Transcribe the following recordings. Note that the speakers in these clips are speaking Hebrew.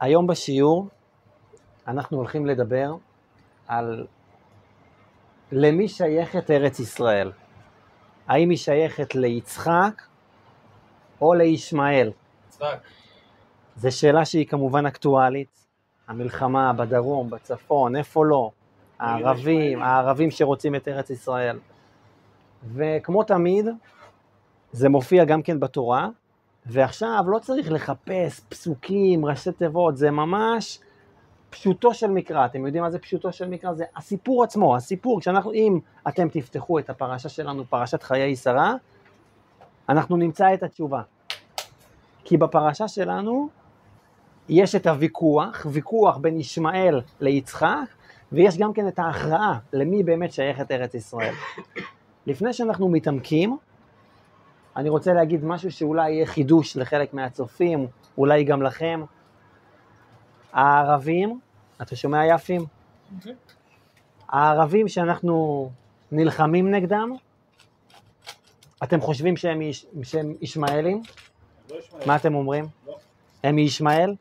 היום בשיעור אנחנו הולכים לדבר על למי שייכת ארץ ישראל. האם היא שייכת ליצחק או לישמעאל? יצחק. זו שאלה שהיא כמובן אקטואלית. המלחמה בדרום, בצפון, איפה לא? הערבים, הערבים שרוצים את ארץ ישראל. וכמו תמיד, זה מופיע גם כן בתורה, ועכשיו לא צריך לחפש פסוקים, ראשי תיבות, זה ממש פשוטו של מקרא. אתם יודעים מה זה פשוטו של מקרא? זה הסיפור עצמו, הסיפור, כשאנחנו, אם אתם תפתחו את הפרשה שלנו, פרשת חיי שרה, אנחנו נמצא את התשובה. כי בפרשה שלנו יש את הוויכוח, ויכוח בין ישמעאל ליצחק, ויש גם כן את ההכרעה למי באמת שייכת ארץ ישראל. לפני שאנחנו מתעמקים, אני רוצה להגיד משהו שאולי יהיה חידוש לחלק מהצופים, אולי גם לכם. הערבים, אתה שומע יפים? הערבים שאנחנו נלחמים נגדם, אתם חושבים שהם, יש, שהם ישמעאלים? לא. מה אתם אומרים? לא. הם מישמעאל?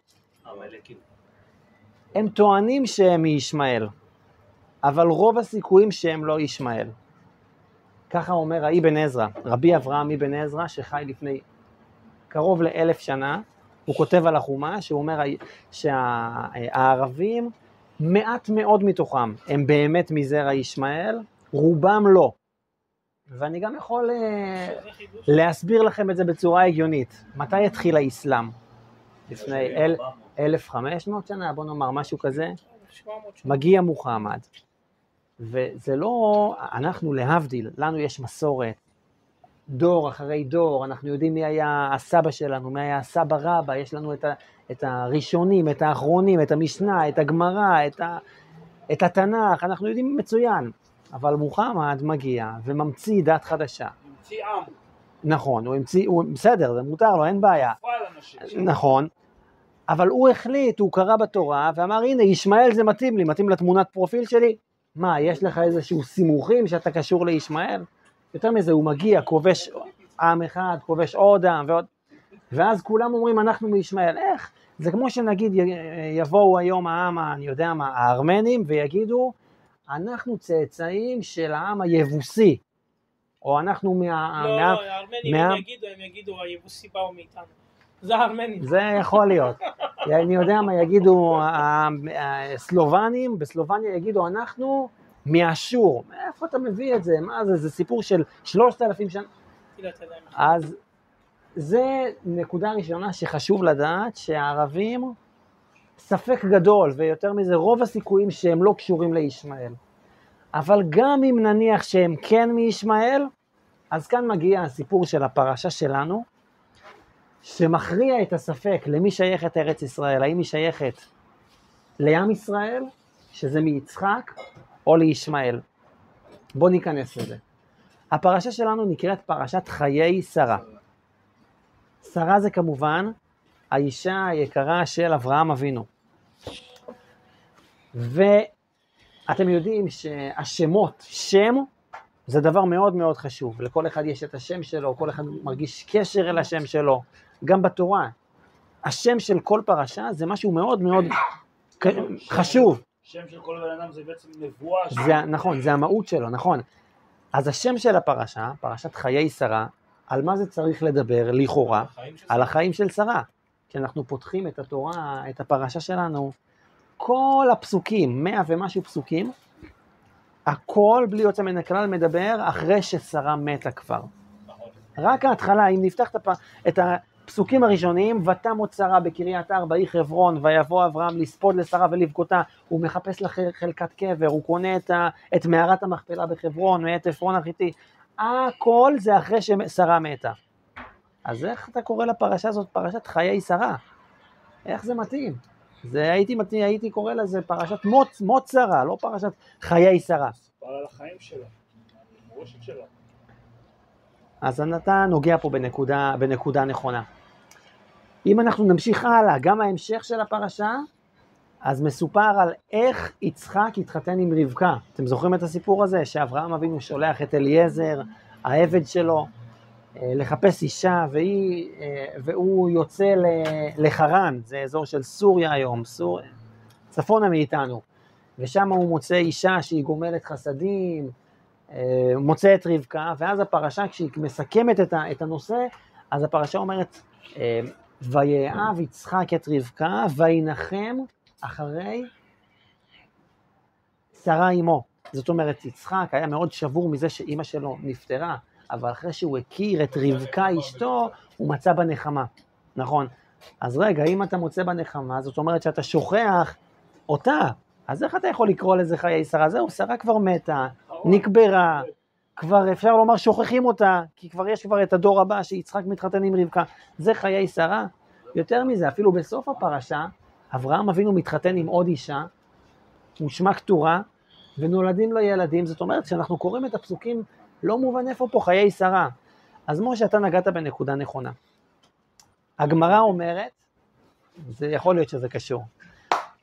הם טוענים שהם מישמעאל, אבל רוב הסיכויים שהם לא ישמעאל. ככה אומר האבן עזרא, רבי אברהם אבן עזרא, שחי לפני קרוב לאלף שנה, הוא כותב על החומש, הוא אומר שהערבים, מעט מאוד מתוכם הם באמת מזרע ישמעאל, רובם לא. ואני גם יכול אה. להסביר לכם את זה בצורה הגיונית. מתי התחיל האסלאם? לפני אל, 1500 שנה, בוא נאמר, משהו כזה. 700 שנה. מגיע מוחמד, וזה לא, אנחנו להבדיל, לנו יש מסורת, דור אחרי דור, אנחנו יודעים מי היה הסבא שלנו, מי היה הסבא רבא, יש לנו את, ה, את הראשונים, את האחרונים, את המשנה, את הגמרא, את, ה, את התנ"ך, אנחנו יודעים מצוין, אבל מוחמד מגיע וממציא דת חדשה. המציא עם. נכון, הוא המציא, הוא, בסדר, זה מותר לו, אין בעיה. נכון, אבל הוא החליט, הוא קרא בתורה ואמר הנה ישמעאל זה מתאים לי, מתאים לתמונת פרופיל שלי. מה, יש לך איזשהו סימוכים שאתה קשור לישמעאל? יותר מזה, הוא מגיע, כובש עם אחד, כובש עוד עם ועוד, ואז כולם אומרים אנחנו מישמעאל. איך? זה כמו שנגיד יבואו היום העם, אני יודע מה, הארמנים ויגידו אנחנו צאצאים של העם היבוסי, או אנחנו מה... לא, מה... לא, הארמנים מה- הם יגידו, הם יגידו, היבוסי באו מאיתנו. זה הארמנים. זה יכול להיות. אני יודע מה יגידו הסלובנים, בסלובניה יגידו אנחנו מאשור. מאיפה אתה מביא את זה? מה זה? זה סיפור של שלושת אלפים שנה. כאילו. אז זה נקודה ראשונה שחשוב לדעת שהערבים ספק גדול, ויותר מזה רוב הסיכויים שהם לא קשורים לישמעאל. אבל גם אם נניח שהם כן מישמעאל, אז כאן מגיע הסיפור של הפרשה שלנו, שמכריע את הספק למי שייכת ארץ ישראל, האם היא שייכת לעם ישראל, שזה מיצחק, או לישמעאל. בואו ניכנס לזה. הפרשה שלנו נקראת פרשת חיי שרה. שרה זה כמובן האישה היקרה של אברהם אבינו. ואתם יודעים שהשמות, שם זה דבר מאוד מאוד חשוב. לכל אחד יש את השם שלו, כל אחד מרגיש קשר אל השם שלו. גם בתורה, השם של כל פרשה זה משהו מאוד מאוד חשוב. שם של כל בן אדם זה בעצם נבואה. זה, נכון, זה המהות שלו, נכון. אז השם של הפרשה, פרשת חיי שרה, על מה זה צריך לדבר, לכאורה? על החיים של שרה. כשאנחנו פותחים את התורה, את הפרשה שלנו, כל הפסוקים, מאה ומשהו פסוקים, הכל בלי יוצא מן הכלל מדבר אחרי ששרה מתה כבר. נכון. רק ההתחלה, אם נפתח את, הפ... את הפסוקים הראשונים, ותמות שרה בקריית ארבע, היא חברון, ויבוא אברהם לספוד לשרה ולבכותה, הוא מחפש לה חל- חלקת קבר, הוא קונה את, ה... את מערת המכפלה בחברון, מאת עפרון החיתי, הכל זה אחרי ששרה מתה. אז איך אתה קורא לפרשה הזאת פרשת חיי שרה? איך זה מתאים? זה הייתי, מתאים, הייתי קורא לזה פרשת מות, מות שרה, לא פרשת חיי שרה. ספר על החיים שלה. על שלה. אז אתה נוגע פה בנקודה, בנקודה נכונה. אם אנחנו נמשיך הלאה, גם ההמשך של הפרשה, אז מסופר על איך יצחק התחתן עם רבקה. אתם זוכרים את הסיפור הזה? שאברהם אבינו שולח את אליעזר, העבד שלו, אה, לחפש אישה, והיא, אה, והוא יוצא לחרן, זה אזור של סוריה היום, סור... צפונה מאיתנו, ושם הוא מוצא אישה שהיא גומלת חסדים, אה, מוצא את רבקה, ואז הפרשה, כשהיא מסכמת את הנושא, אז הפרשה אומרת, ויאהב יצחק את רבקה, וינחם אחרי שרה אמו. זאת אומרת, יצחק היה מאוד שבור מזה שאימא שלו נפטרה, אבל אחרי שהוא הכיר את רבקה אשתו, הוא מצא בה נחמה. נכון. אז רגע, אם אתה מוצא בה נחמה, זאת אומרת שאתה שוכח אותה. אז איך אתה יכול לקרוא לזה חיי שרה? זהו, שרה כבר מתה, נקברה, כבר אפשר לומר שוכחים אותה, כי כבר יש כבר את הדור הבא שיצחק מתחתן עם רבקה. זה חיי שרה. יותר מזה, אפילו בסוף הפרשה, אברהם אבינו מתחתן עם עוד אישה, ושמה כתורה, ונולדים לו ילדים. זאת אומרת, כשאנחנו קוראים את הפסוקים, לא מובן איפה פה חיי שרה. אז משה, אתה נגעת בנקודה נכונה. הגמרא אומרת, זה יכול להיות שזה קשור,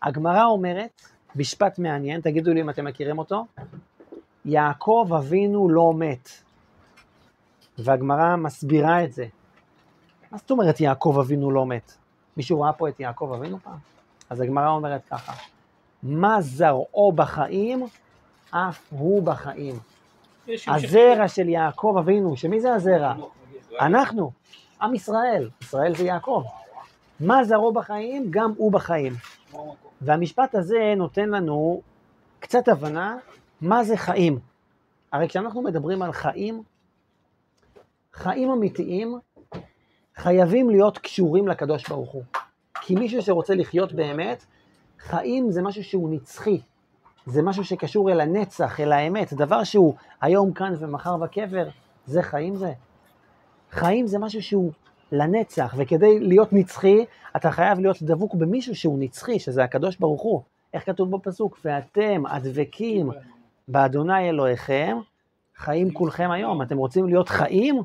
הגמרא אומרת, משפט מעניין, תגידו לי אם אתם מכירים אותו, יעקב אבינו לא מת. והגמרא מסבירה את זה. מה זאת אומרת יעקב אבינו לא מת? מישהו ראה פה את יעקב אבינו פעם? אז הגמרא אומרת ככה, מה זרעו בחיים, אף הוא בחיים. הזרע של יעקב אבינו, שמי זה הזרע? אנחנו, עם ישראל, ישראל זה יעקב. מה זרעו בחיים, גם הוא בחיים. והמשפט הזה נותן לנו קצת הבנה מה זה חיים. הרי כשאנחנו מדברים על חיים, חיים אמיתיים חייבים להיות קשורים לקדוש ברוך הוא. כי מישהו שרוצה לחיות באמת, חיים זה משהו שהוא נצחי. זה משהו שקשור אל הנצח, אל האמת. דבר שהוא היום כאן ומחר בקבר, זה חיים זה. חיים זה משהו שהוא לנצח, וכדי להיות נצחי, אתה חייב להיות דבוק במישהו שהוא נצחי, שזה הקדוש ברוך הוא. איך כתוב בפסוק? ואתם הדבקים באדוני אלוהיכם, חיים כולכם היום. אתם רוצים להיות חיים?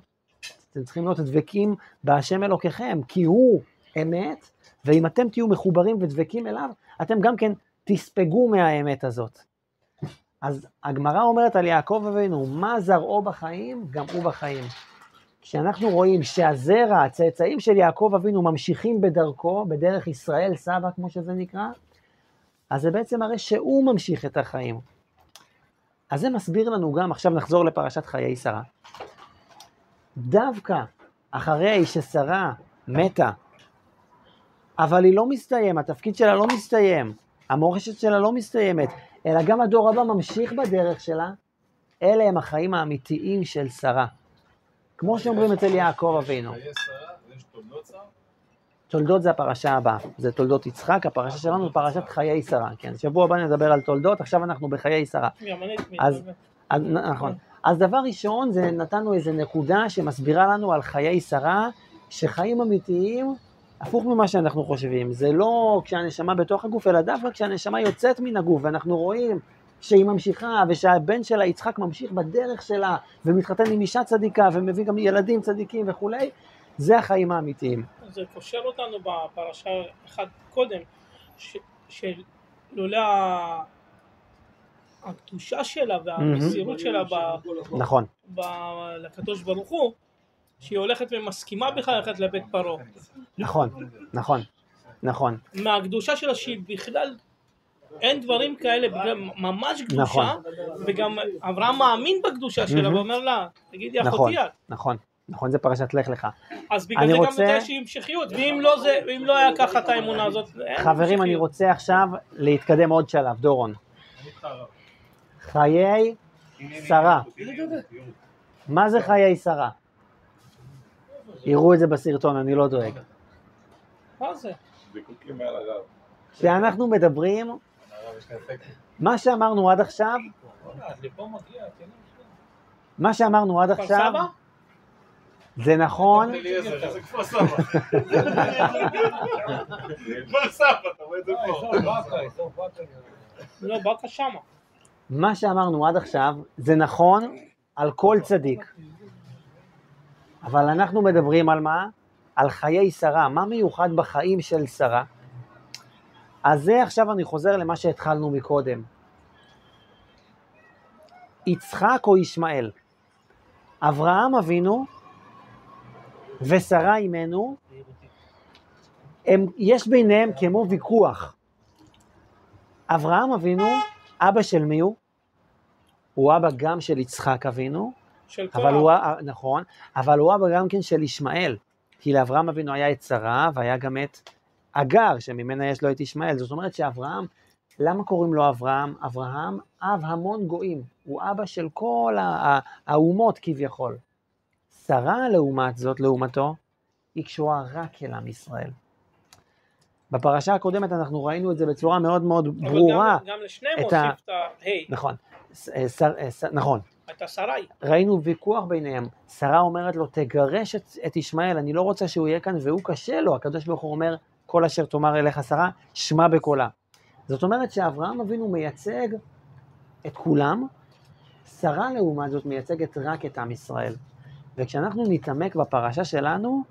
אתם צריכים להיות דבקים בהשם אלוקיכם, כי הוא אמת, ואם אתם תהיו מחוברים ודבקים אליו, אתם גם כן תספגו מהאמת הזאת. אז הגמרא אומרת על יעקב אבינו, מה זרעו בחיים, גם הוא בחיים. כשאנחנו רואים שהזרע, הצאצאים של יעקב אבינו ממשיכים בדרכו, בדרך ישראל סבא כמו שזה נקרא, אז זה בעצם הרי שהוא ממשיך את החיים. אז זה מסביר לנו גם, עכשיו נחזור לפרשת חיי שרה. דווקא אחרי ששרה מתה, אבל היא לא מסתיים, התפקיד שלה לא מסתיים, המורשת שלה לא מסתיימת, אלא גם הדור הבא ממשיך בדרך שלה, אלה הם החיים האמיתיים של שרה. כמו שאומרים אצל יעקב אבינו. חיי שרה? תולדות זה הפרשה הבאה, זה תולדות יצחק, הפרשה שלנו זה פרשת חיי שרה, כן, שבוע הבא נדבר על תולדות, עכשיו אנחנו בחיי שרה. אז-. אז, נכון. אז דבר ראשון, זה נתנו איזה נקודה שמסבירה לנו על חיי שרה, שחיים אמיתיים, הפוך ממה שאנחנו חושבים. זה לא כשהנשמה בתוך הגוף, אלא דווקא כשהנשמה יוצאת מן הגוף, ואנחנו רואים שהיא ממשיכה, ושהבן שלה, יצחק, ממשיך בדרך שלה, ומתחתן עם אישה צדיקה, ומביא גם ילדים צדיקים וכולי, זה החיים האמיתיים. זה קושר אותנו בפרשה אחת קודם, שלולא הקדושה שלה והמסירות שלה ב- נכון, לקדוש ברוך הוא, שהיא הולכת ומסכימה בכלל ללכת לבית פרעה. נכון, נכון, נכון, מהקדושה שלה שהיא בכלל אין דברים כאלה, ממש קדושה, נכון. וגם אברהם מאמין בקדושה שלה מהמם. ואומר לה, תגידי נכון, אחותי את. נכון, נכון, זה פרשת לך לך. אז בגלל אני זה גם רוצה- נותן איזושהי המשכיות, ואם לא זה, ואם לא היה ככה את האמונה הזאת, אין חברים, אני. רוצה עכשיו להתקדם עוד שלב, דורון. חיי שרה. מה זה חיי שרה? יראו את זה בסרטון, אני לא דואג. מה זה? כשאנחנו מדברים, יש. מה שאמרנו עד עכשיו, כן. מה שאמרנו עד כפר עכשיו, סבא? זה נכון, אליעזר, איזה כפר סבא. כפר סבא, אתה רואה את זה פה. לא, באקה שמה. מה שאמרנו עד עכשיו, זה נכון על כל צדיק. אבל אנחנו מדברים על מה? על חיי שרה. מה מיוחד בחיים של שרה? אז זה עכשיו אני חוזר למה שהתחלנו מקודם. יצחק או ישמעאל? אברהם אבינו ושרה אימנו, הם, יש ביניהם כמו ויכוח. אברהם אבינו, אבא של מי הוא? הוא אבא גם של יצחק אבינו, של אבל. הוא, נכון, אבל הוא אבא גם כן של ישמעאל. כי לאברהם אבינו היה את שרה, והיה גם את אגר, שממנה יש לו את ישמעאל. זאת אומרת שאברהם, למה קוראים לו אברהם? אברהם אב המון גויים, הוא אבא של כל האומות כביכול. שרה, לעומת זאת, לעומתו, היא קשורה רק אל עם ישראל. בפרשה הקודמת אנחנו ראינו את זה בצורה מאוד מאוד אבל ברורה. גם, גם לשניהם הוסיף את ה... היי, נכון, ש- אה, שר- אה, ש- נכון. את השרי. ראינו ויכוח ביניהם. שרה אומרת לו, תגרש את, את ישמעאל, אני לא רוצה שהוא יהיה כאן, והוא קשה לו. הקדוש ברוך הוא אומר, כל אשר תאמר אליך שרה, שמע בקולה. זאת אומרת שאברהם אבינו מייצג את כולם, שרה לעומת זאת מייצגת רק את עם ישראל. וכשאנחנו נתעמק בפרשה שלנו,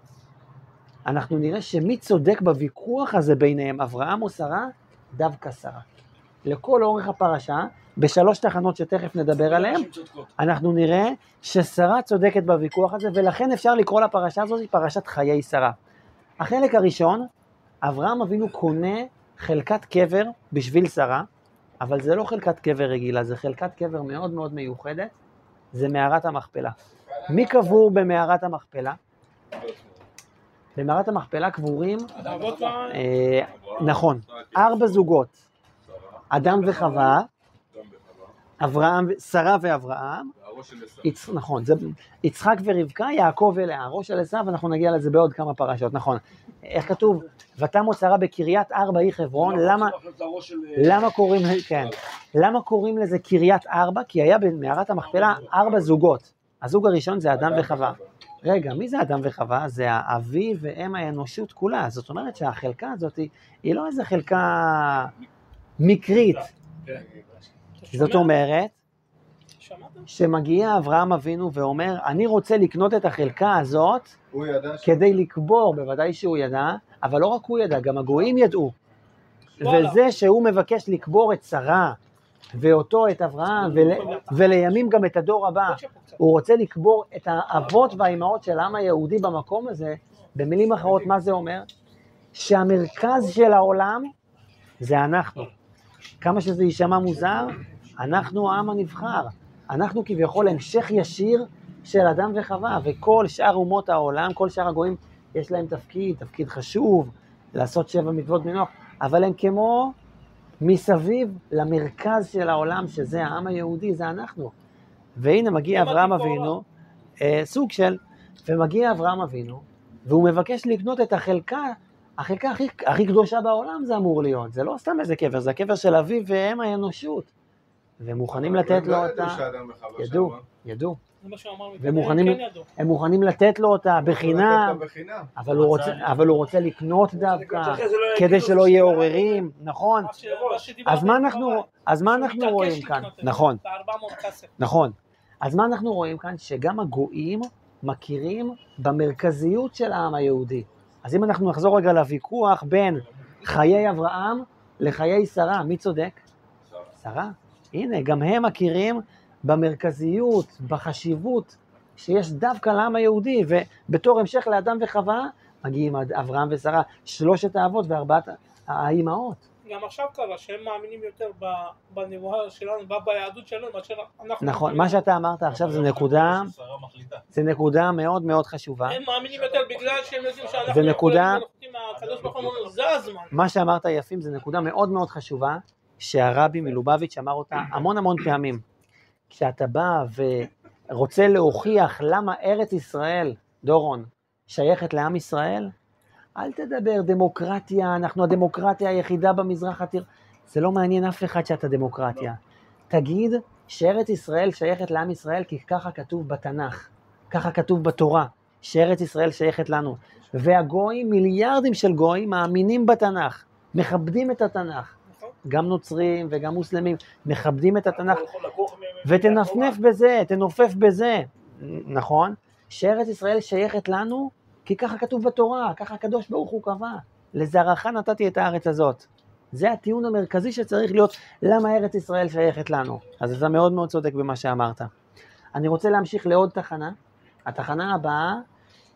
אנחנו נראה שמי צודק בוויכוח הזה ביניהם, אברהם או שרה? דווקא שרה. לכל אורך הפרשה, בשלוש תחנות שתכף נדבר עליהן. אנחנו נראה ששרה צודקת בוויכוח הזה, ולכן אפשר לקרוא לפרשה הזאת פרשת חיי שרה. החלק הראשון, אברהם אבינו קונה חלקת קבר בשביל שרה, אבל זה לא חלקת קבר רגילה, זה חלקת קבר מאוד מאוד מיוחדת, זה מערת המכפלה. מי קבור במערת המכפלה? במערת המכפלה קבורים. אה, נכון, ארבע זוגות, אדם וחווה, אברהם, שרה ואברהם. יצ... נכון, זה יצחק ורבקה, יעקב ולאה, ראש של עשיו, אנחנו נגיע לזה בעוד כמה פרשות, נכון. איך כתוב? ותמו שרה בקריית ארבע היא חברון, למה, זה הראש של... למה קוראים, כן, למה קוראים לזה קריית ארבע? כי היה במערת המכפלה ארבע זוגות. הזוג הראשון זה אדם וחווה. רגע, מי זה אדם וחווה? זה האבי ואם האנושות כולה. זאת אומרת שהחלקה הזאת היא, היא לא איזה חלקה מקרית. כן. זאת אומרת? שמגיע אברהם אבינו ואומר, אני רוצה לקנות את החלקה הזאת. כדי לקבור, בוודאי שהוא ידע, אבל לא רק הוא ידע, גם הגויים ידעו. וזה שהוא מבקש לקבור את שרה, ואותו, את אברהם, ול, ולימים גם את הדור הבא, הוא רוצה לקבור את האבות והאימהות של העם היהודי במקום הזה, במילים אחרות, מה זה אומר? שהמרכז של העולם זה אנחנו. כמה שזה יישמע מוזר, אנחנו העם הנבחר. אנחנו כביכול המשך ישיר של אדם וחווה, וכל שאר אומות העולם, כל שאר הגויים, יש להם תפקיד, תפקיד חשוב, לעשות שבע מצוות בנוח, אבל הם כמו מסביב למרכז של העולם, שזה העם היהודי, זה אנחנו. והנה מגיע הם אברהם. אבינו, אה, סוג של, ומגיע אברהם אבינו, והוא מבקש לקנות את החלקה, החלקה הכי, הכי קדושה בעולם זה אמור להיות, זה לא סתם איזה קבר, זה הקבר של אביו ואם האנושות. ומוכנים לתת לו אותה, ידעו, הם כן ידעו. הם מוכנים לתת לו אותה בחינם. אבל הוא רוצה, אבל הוא רוצה לקנות דווקא, לא כדי שלא יהיה עוררים, נכון. אז מה אנחנו, רואים כאן? נכון, את ה-400 כסף. נכון. אז מה אנחנו רואים כאן? שגם הגויים מכירים במרכזיות של העם היהודי. אז אם אנחנו נחזור רגע לוויכוח בין חיי אברהם לחיי שרה, מי צודק? שרה. הנה, גם הם מכירים במרכזיות, בחשיבות שיש דווקא לעם היהודי, ובתור המשך לאדם וחווה, מגיעים עד אברהם ושרה, שלושת האבות וארבעת האימהות. גם עכשיו קרה שהם מאמינים יותר ב- בנבואה שלנו, ב- ביהדות שלנו, מאשר אנחנו. נכון, מה שאתה אמרת עכשיו זה נקודה. זה נקודה מאוד מאוד חשובה. הם מאמינים יותר בגלל שהם יודעים שאנחנו זה נקודה-. מה שאמרת יפים זה נקודה מאוד מאוד חשובה, שהרבי מלובביץ' אמר אותה המון המון פעמים. כשאתה בא ורוצה להוכיח למה ארץ ישראל, דורון, שייכת לעם ישראל, אל תדבר דמוקרטיה, אנחנו הדמוקרטיה היחידה במזרח התיר... זה לא מעניין אף אחד שאתה דמוקרטיה. תגיד שארץ ישראל שייכת לעם ישראל כי ככה כתוב בתנ"ך, ככה כתוב בתורה, שארץ ישראל שייכת לנו. והגויים, מיליארדים של גויים, מאמינים בתנ"ך, מכבדים את התנ"ך. גם נוצרים וגם מוסלמים מכבדים את התנ"ך, ותנפנף בזה, תנופף בזה, נכון? שארץ ישראל שייכת לנו, כי ככה כתוב בתורה, ככה הקדוש ברוך הוא קבע. לזרעך נתתי את הארץ הזאת. זה הטיעון המרכזי שצריך להיות, למה ארץ ישראל שייכת לנו. אז אתה מאוד מאוד צודק במה שאמרת. אני רוצה להמשיך לעוד תחנה. התחנה הבאה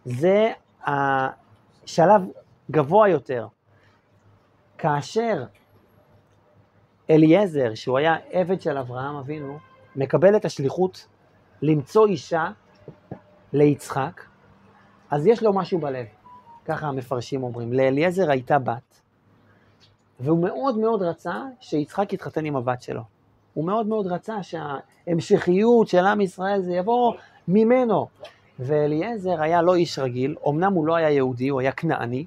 זה השלב גבוה יותר, כאשר אליעזר, שהוא היה עבד של אברהם אבינו, מקבל את השליחות למצוא אישה ליצחק, אז יש לו משהו בלב, ככה המפרשים אומרים. לאליעזר הייתה בת, והוא מאוד מאוד רצה שיצחק יתחתן עם הבת שלו. הוא מאוד מאוד רצה שההמשכיות של עם ישראל זה יבוא ממנו. ואליעזר היה לא איש רגיל, אמנם הוא לא היה יהודי, הוא היה כנעני,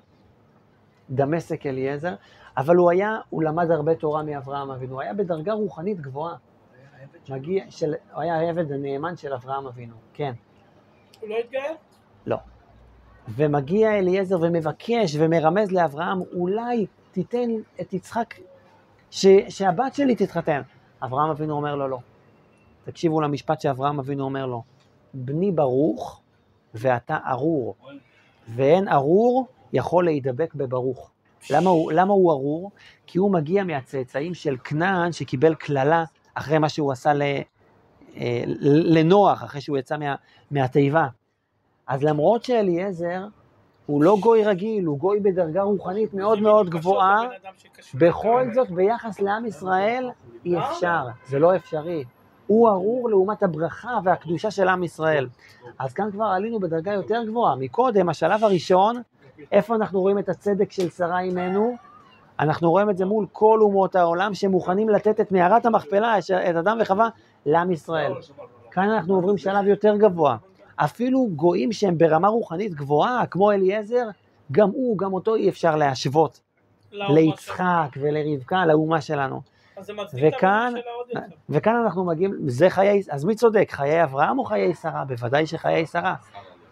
דמשק אליעזר, אבל הוא היה, הוא למד הרבה תורה מאברהם אבינו, הוא היה בדרגה רוחנית גבוהה. מגיע, של, הוא היה העבד הנאמן של אברהם אבינו, כן. הוא לא התגייר? לא. ומגיע אליעזר ומבקש ומרמז לאברהם, אולי תיתן את יצחק, ש, שהבת שלי תתחתן. אברהם אבינו אומר לו לא. תקשיבו למשפט שאברהם אבינו אומר לו, בני ברוך ואתה ארור, ואין ארור יכול להידבק בברוך. למה הוא, למה הוא ארור? כי הוא מגיע מהצאצאים של כנען שקיבל קללה אחרי מה שהוא עשה ל, אה, לנוח, אחרי שהוא יצא מה, מהתיבה. אז למרות שאליעזר הוא לא גוי רגיל, הוא גוי בדרגה רוחנית מאוד מאוד גבוהה, בכל זאת ביחס לעם ישראל אי אפשר, זה לא אפשרי. הוא ארור לעומת הברכה והקדושה של עם ישראל. אז כאן כבר עלינו בדרגה יותר גבוהה. מקודם, השלב הראשון, איפה אנחנו רואים את הצדק של שרה אימנו? אנחנו רואים את זה מול כל אומות העולם שמוכנים לתת את מערת המכפלה, את אדם וחווה, לעם ישראל. כאן אנחנו עוברים שלב יותר גבוה. אפילו גויים שהם ברמה רוחנית גבוהה, כמו אליעזר, גם הוא, גם אותו אי אפשר להשוות ליצחק ולרבקה, לאומה שלנו. אז זה מצדיק את וכאן, שלה. וכאן אנחנו מגיעים, זה חיי, אז מי צודק, חיי אברהם או חיי שרה? בוודאי שחיי שרה.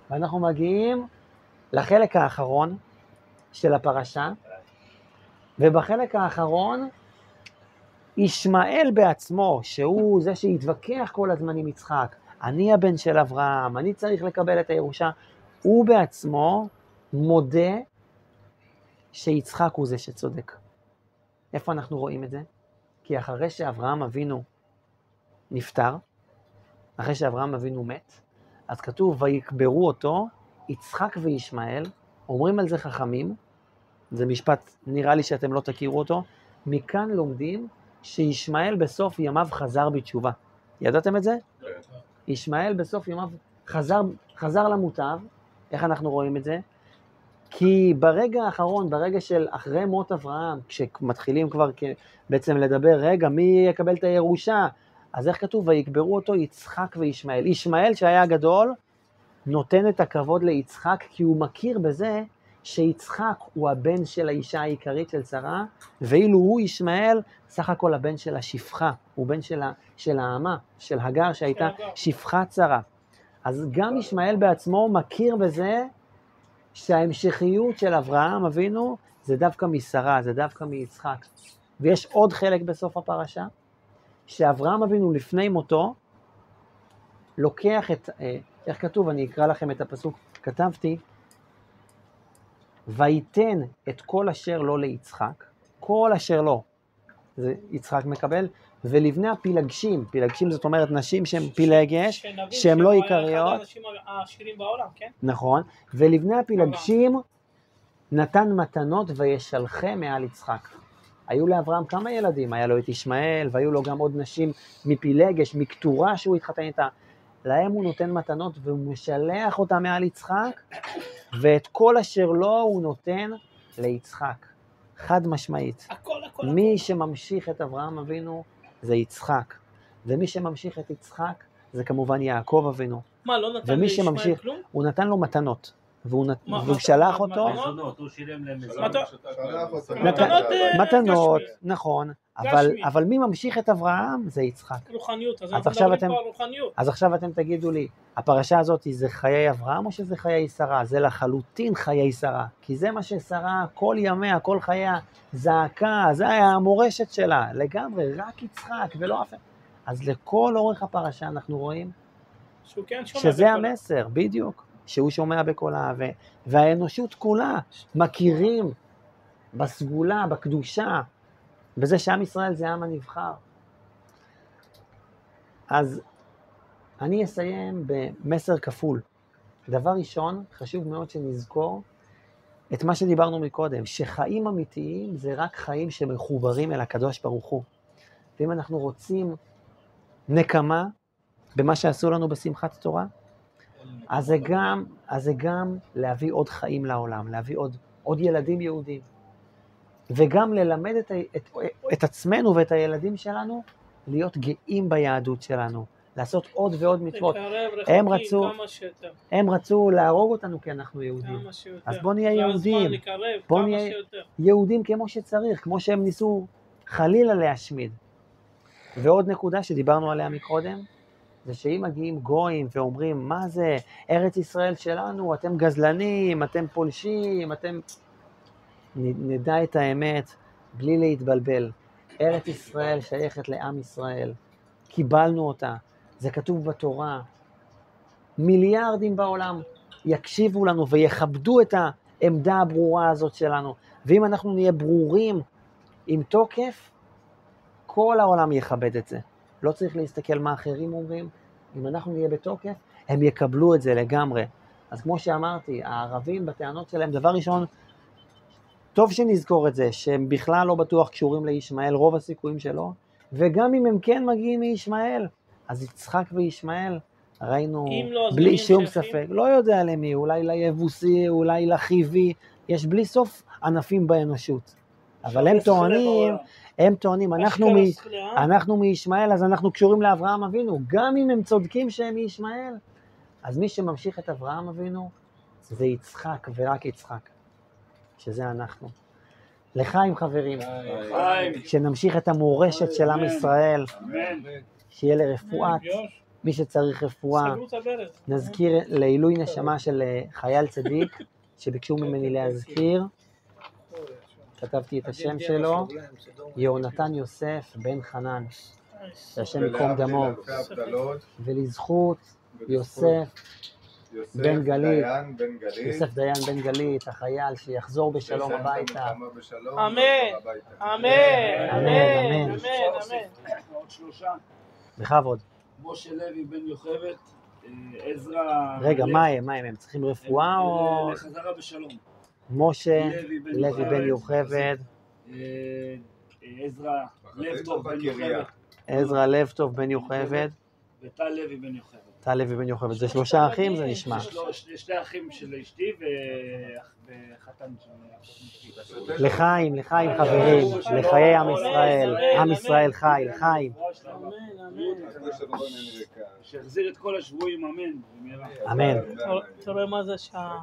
ואנחנו מגיעים לחלק האחרון של הפרשה, ובחלק האחרון, ישמעאל בעצמו, שהוא זה שהתווכח כל הזמן עם יצחק, אני הבן של אברהם, אני צריך לקבל את הירושה, הוא בעצמו מודה שיצחק הוא זה שצודק. איפה אנחנו רואים את זה? כי אחרי שאברהם אבינו נפטר, אחרי שאברהם אבינו מת, אז כתוב, ויקברו אותו יצחק וישמעאל, אומרים על זה חכמים, זה משפט, נראה לי שאתם לא תכירו אותו, מכאן לומדים שישמעאל בסוף ימיו חזר בתשובה. ידעתם את זה? ישמעאל בסוף ימיו חזר, חזר למוטב, איך אנחנו רואים את זה? כי ברגע האחרון, ברגע של אחרי מות אברהם, כשמתחילים כבר בעצם לדבר, רגע, מי יקבל את הירושה? אז איך כתוב? ויקברו אותו יצחק וישמעאל. ישמעאל שהיה גדול, נותן את הכבוד ליצחק, כי הוא מכיר בזה שיצחק הוא הבן של האישה העיקרית של שרה, ואילו הוא, ישמעאל, סך הכל הבן של השפחה, הוא בן של, ה, של האמה, של הגר, שהייתה. שפחת שרה. אז גם ישמעאל בעצמו מכיר בזה שההמשכיות של אברהם אבינו זה דווקא משרה, זה דווקא מיצחק. ויש עוד חלק בסוף הפרשה, שאברהם אבינו לפני מותו, לוקח את, אה, איך כתוב, אני אקרא לכם את הפסוק, כתבתי, ויתן את כל אשר לו ליצחק, כל אשר לו, זה יצחק מקבל, ולבני הפילגשים, פילגשים זאת אומרת נשים שהן פילגש, שהן לא עיקריות, בעולם, כן? נכון, ולבני הפילגשים נתן מתנות וישלחם מעל יצחק. היו לאברהם כמה ילדים, היה לו את ישמעאל, והיו לו גם עוד נשים מפילגש, מקטורה שהוא התחתן איתה. להם הוא נותן מתנות והוא משלח אותם מעל יצחק, ואת כל אשר לו הוא נותן ליצחק. חד משמעית. הכל, הכל, מי הכל. שממשיך את אברהם אבינו זה יצחק, ומי שממשיך את יצחק זה כמובן יעקב אבינו. מה, לא נתן ומי לישמעאל שממשיך, כלום? הוא נתן לו מתנות, והוא, נת... מה- והוא מה- שלח מה- אותו. מתנות, אה, מתנות, גשמי. נכון, אבל. אבל מי ממשיך את אברהם זה יצחק. רוחניות, אז אז אנחנו עכשיו מדברים אתם- פה על רוחניות. אז עכשיו אתם תגידו לי, הפרשה הזאת זה חיי אברהם או שזה חיי שרה? זה לחלוטין חיי שרה, כי זה מה ששרה כל ימיה, כל חייה, זעקה, זה היה המורשת שלה, לגמרי, רק יצחק ולא אף אחד. אז לכל אורך הפרשה אנחנו רואים שהוא כן שומע שזה בקולה. המסר, בדיוק, שהוא שומע בקולה, ו- והאנושות כולה מכירים בסגולה, בקדושה, בזה שעם ישראל זה העם הנבחר. אז אני אסיים במסר כפול. דבר ראשון, חשוב מאוד שנזכור את מה שדיברנו מקודם, שחיים אמיתיים זה רק חיים שמחוברים אל הקדוש ברוך הוא. ואם אנחנו רוצים נקמה במה שעשו לנו בשמחת תורה, אז זה גם, אז זה גם להביא עוד חיים לעולם, להביא עוד, עוד ילדים יהודים. וגם ללמד את, את, את עצמנו ואת הילדים שלנו להיות גאים ביהדות שלנו, לעשות עוד ועוד מצוות. הם רצו-. הם רצו להרוג אותנו כי אנחנו יהודים. אז בוא נהיה יהודים. הזמן לקרב בוא כמה נהיה-. יהודים כמו שצריך, כמו שהם ניסו חלילה להשמיד. ועוד נקודה שדיברנו עליה מקודם, זה שאם מגיעים גויים ואומרים, מה זה, ארץ ישראל שלנו, אתם גזלנים, אתם פולשים, אתם... נדע את האמת בלי להתבלבל. ארץ ישראל שייכת לעם ישראל, קיבלנו אותה, זה כתוב בתורה. מיליארדים בעולם יקשיבו לנו ויכבדו את העמדה הברורה הזאת שלנו. ואם אנחנו נהיה ברורים עם תוקף, כל העולם יכבד את זה. לא צריך להסתכל מה אחרים אומרים, אם אנחנו נהיה בתוקף, הם יקבלו את זה לגמרי. אז כמו שאמרתי, הערבים בטענות שלהם, דבר ראשון, טוב שנזכור את זה, שהם בכלל לא בטוח קשורים לישמעאל, רוב הסיכויים שלא, וגם אם הם כן מגיעים מישמעאל, אז יצחק וישמעאל, ראינו לא, בלי שום שייכים? ספק, לא יודע למי, אולי ליבוסי, אולי לחיבי, יש בלי סוף ענפים באנושות. אבל הם טוענים, הם טוענים, אנחנו, מ... אנחנו מישמעאל, אז אנחנו קשורים לאברהם אבינו, גם אם הם צודקים שהם מישמעאל. אז מי שממשיך את אברהם אבינו זה יצחק ורק יצחק, שזה אנחנו. לחיים חברים, שנמשיך את המורשת של עם. ישראל, אמן. שיהיה לרפואת מי שצריך רפואה. נזכיר לעילוי נשמה של אה, חייל צדיק, שביקשו ממני להזכיר, כתבתי את השם שלו, יהונתן יוסף בן חנן, שהשם ייקום דמו, ולזכות יוסף, יוסף בן גלית. דיין בן גלית, יוסף דיין בן גלית, החייל, שיחזור בשלום הביתה. אמן. אמן, אמן, אמן. בכבוד. משה לוי בן יוכבד, אה, עזרא... רגע. מה הם? מה הם? הם צריכים רפואה או... אה, לחזרה בשלום. משה לוי בן לוי בן יוכבד, עזרא לב טוב בן. יוכבד. עזרא לב טוב בן יוכבד, וטל לוי בן יוכבד. טל לוי בן יוכבד. זה שלושה אחים, זה נשמע. לו שני- אחים של אשתי וחתן של אשתי. לחיים, לחיים חברים, לחיי עם ישראל, עם ישראל חי, לחיים. שהחזיר את כל השבויים, אמן. אמן. אתה רואה מה זה שה...